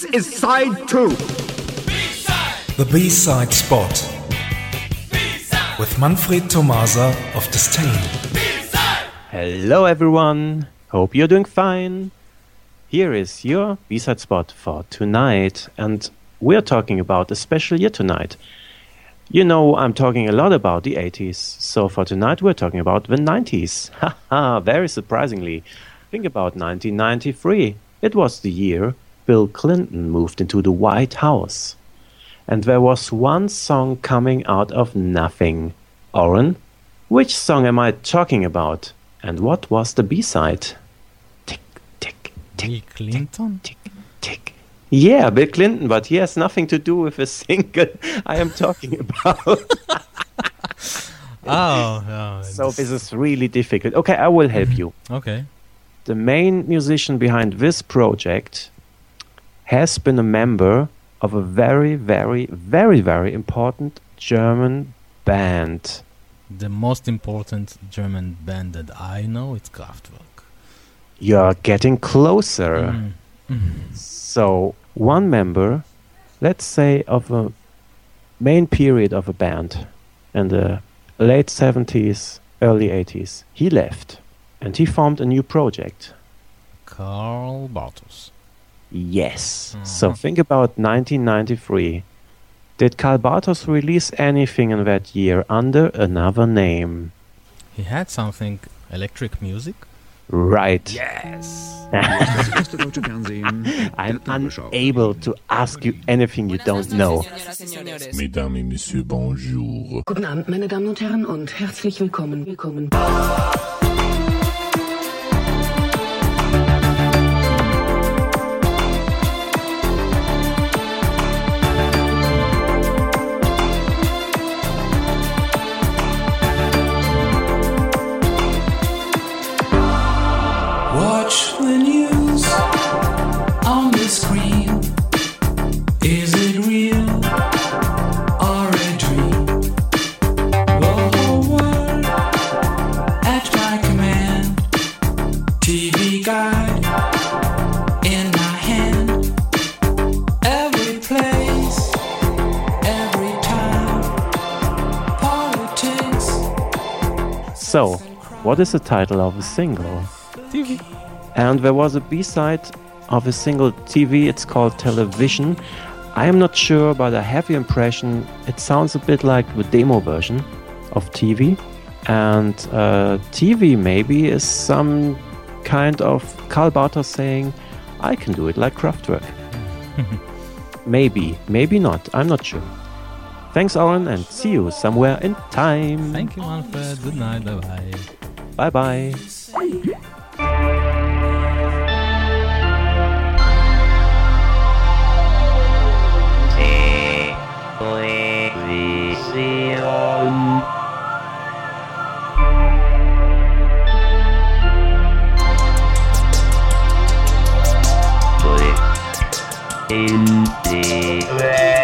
This is side two. The B-side spot with Manfred Tomasa of Disdain. Hello everyone, hope you're doing fine. Here is your B-side spot for tonight and we're talking about a special year tonight. You know, I'm talking a lot about the 80s, so for tonight we're talking about the 90s. Haha, very surprisingly. Think about 1993. It was the year Bill Clinton moved into the White House. And there was one song coming out of nothing. Oren, which song am I talking about? And what was the B side? Tick, tick, Bill tick, Clinton? tick, tick. Yeah, Bill Clinton, but he has nothing to do with the single I am talking about. Oh, oh so this is really difficult. Okay, I will help you. okay. The main musician behind this project has been a member of a very, very, very, very important German band. The most important German band that I know is Kraftwerk. You're getting closer. Mm. Mm. So, one member, let's say, of a main period of a band in the late 70s, early 80s, he left and he formed a new project. Karl Bartos. Yes. Mhm. So, think about 1993. Did Karl Bartos release anything in that year under another name? He had something Elektric Music. Right. Yes. Das erste deutsche Fernsehen. I'm der unable to ask you anything you don't know. Mesdames et messieurs, bonjour. Guten Abend, meine Damen und Herren, und herzlich willkommen. Willkommen. So, what is the title of the single? TV. And there was a B side of a single TV, it's called Television. I am not sure, but I have the impression it sounds a bit like the demo version of TV. And uh, TV maybe is some kind of Karl Bartos saying, I can do it like Kraftwerk. maybe, maybe not, I'm not sure. Thanks, Oren, and see you somewhere in time. Thank you, Manfred. Good night. Bye bye. Bye bye. In the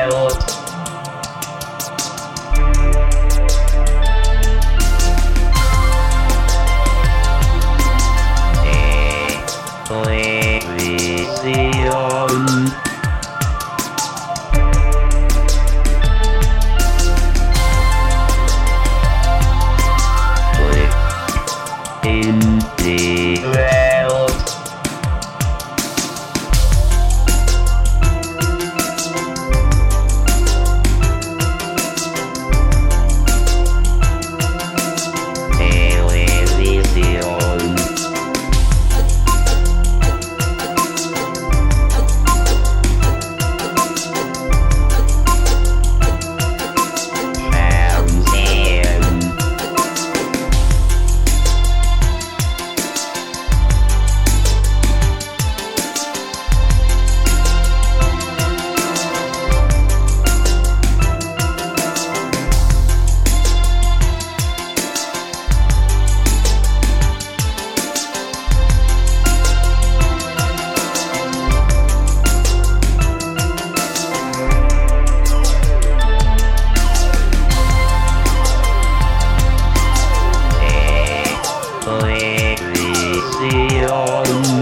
Leon.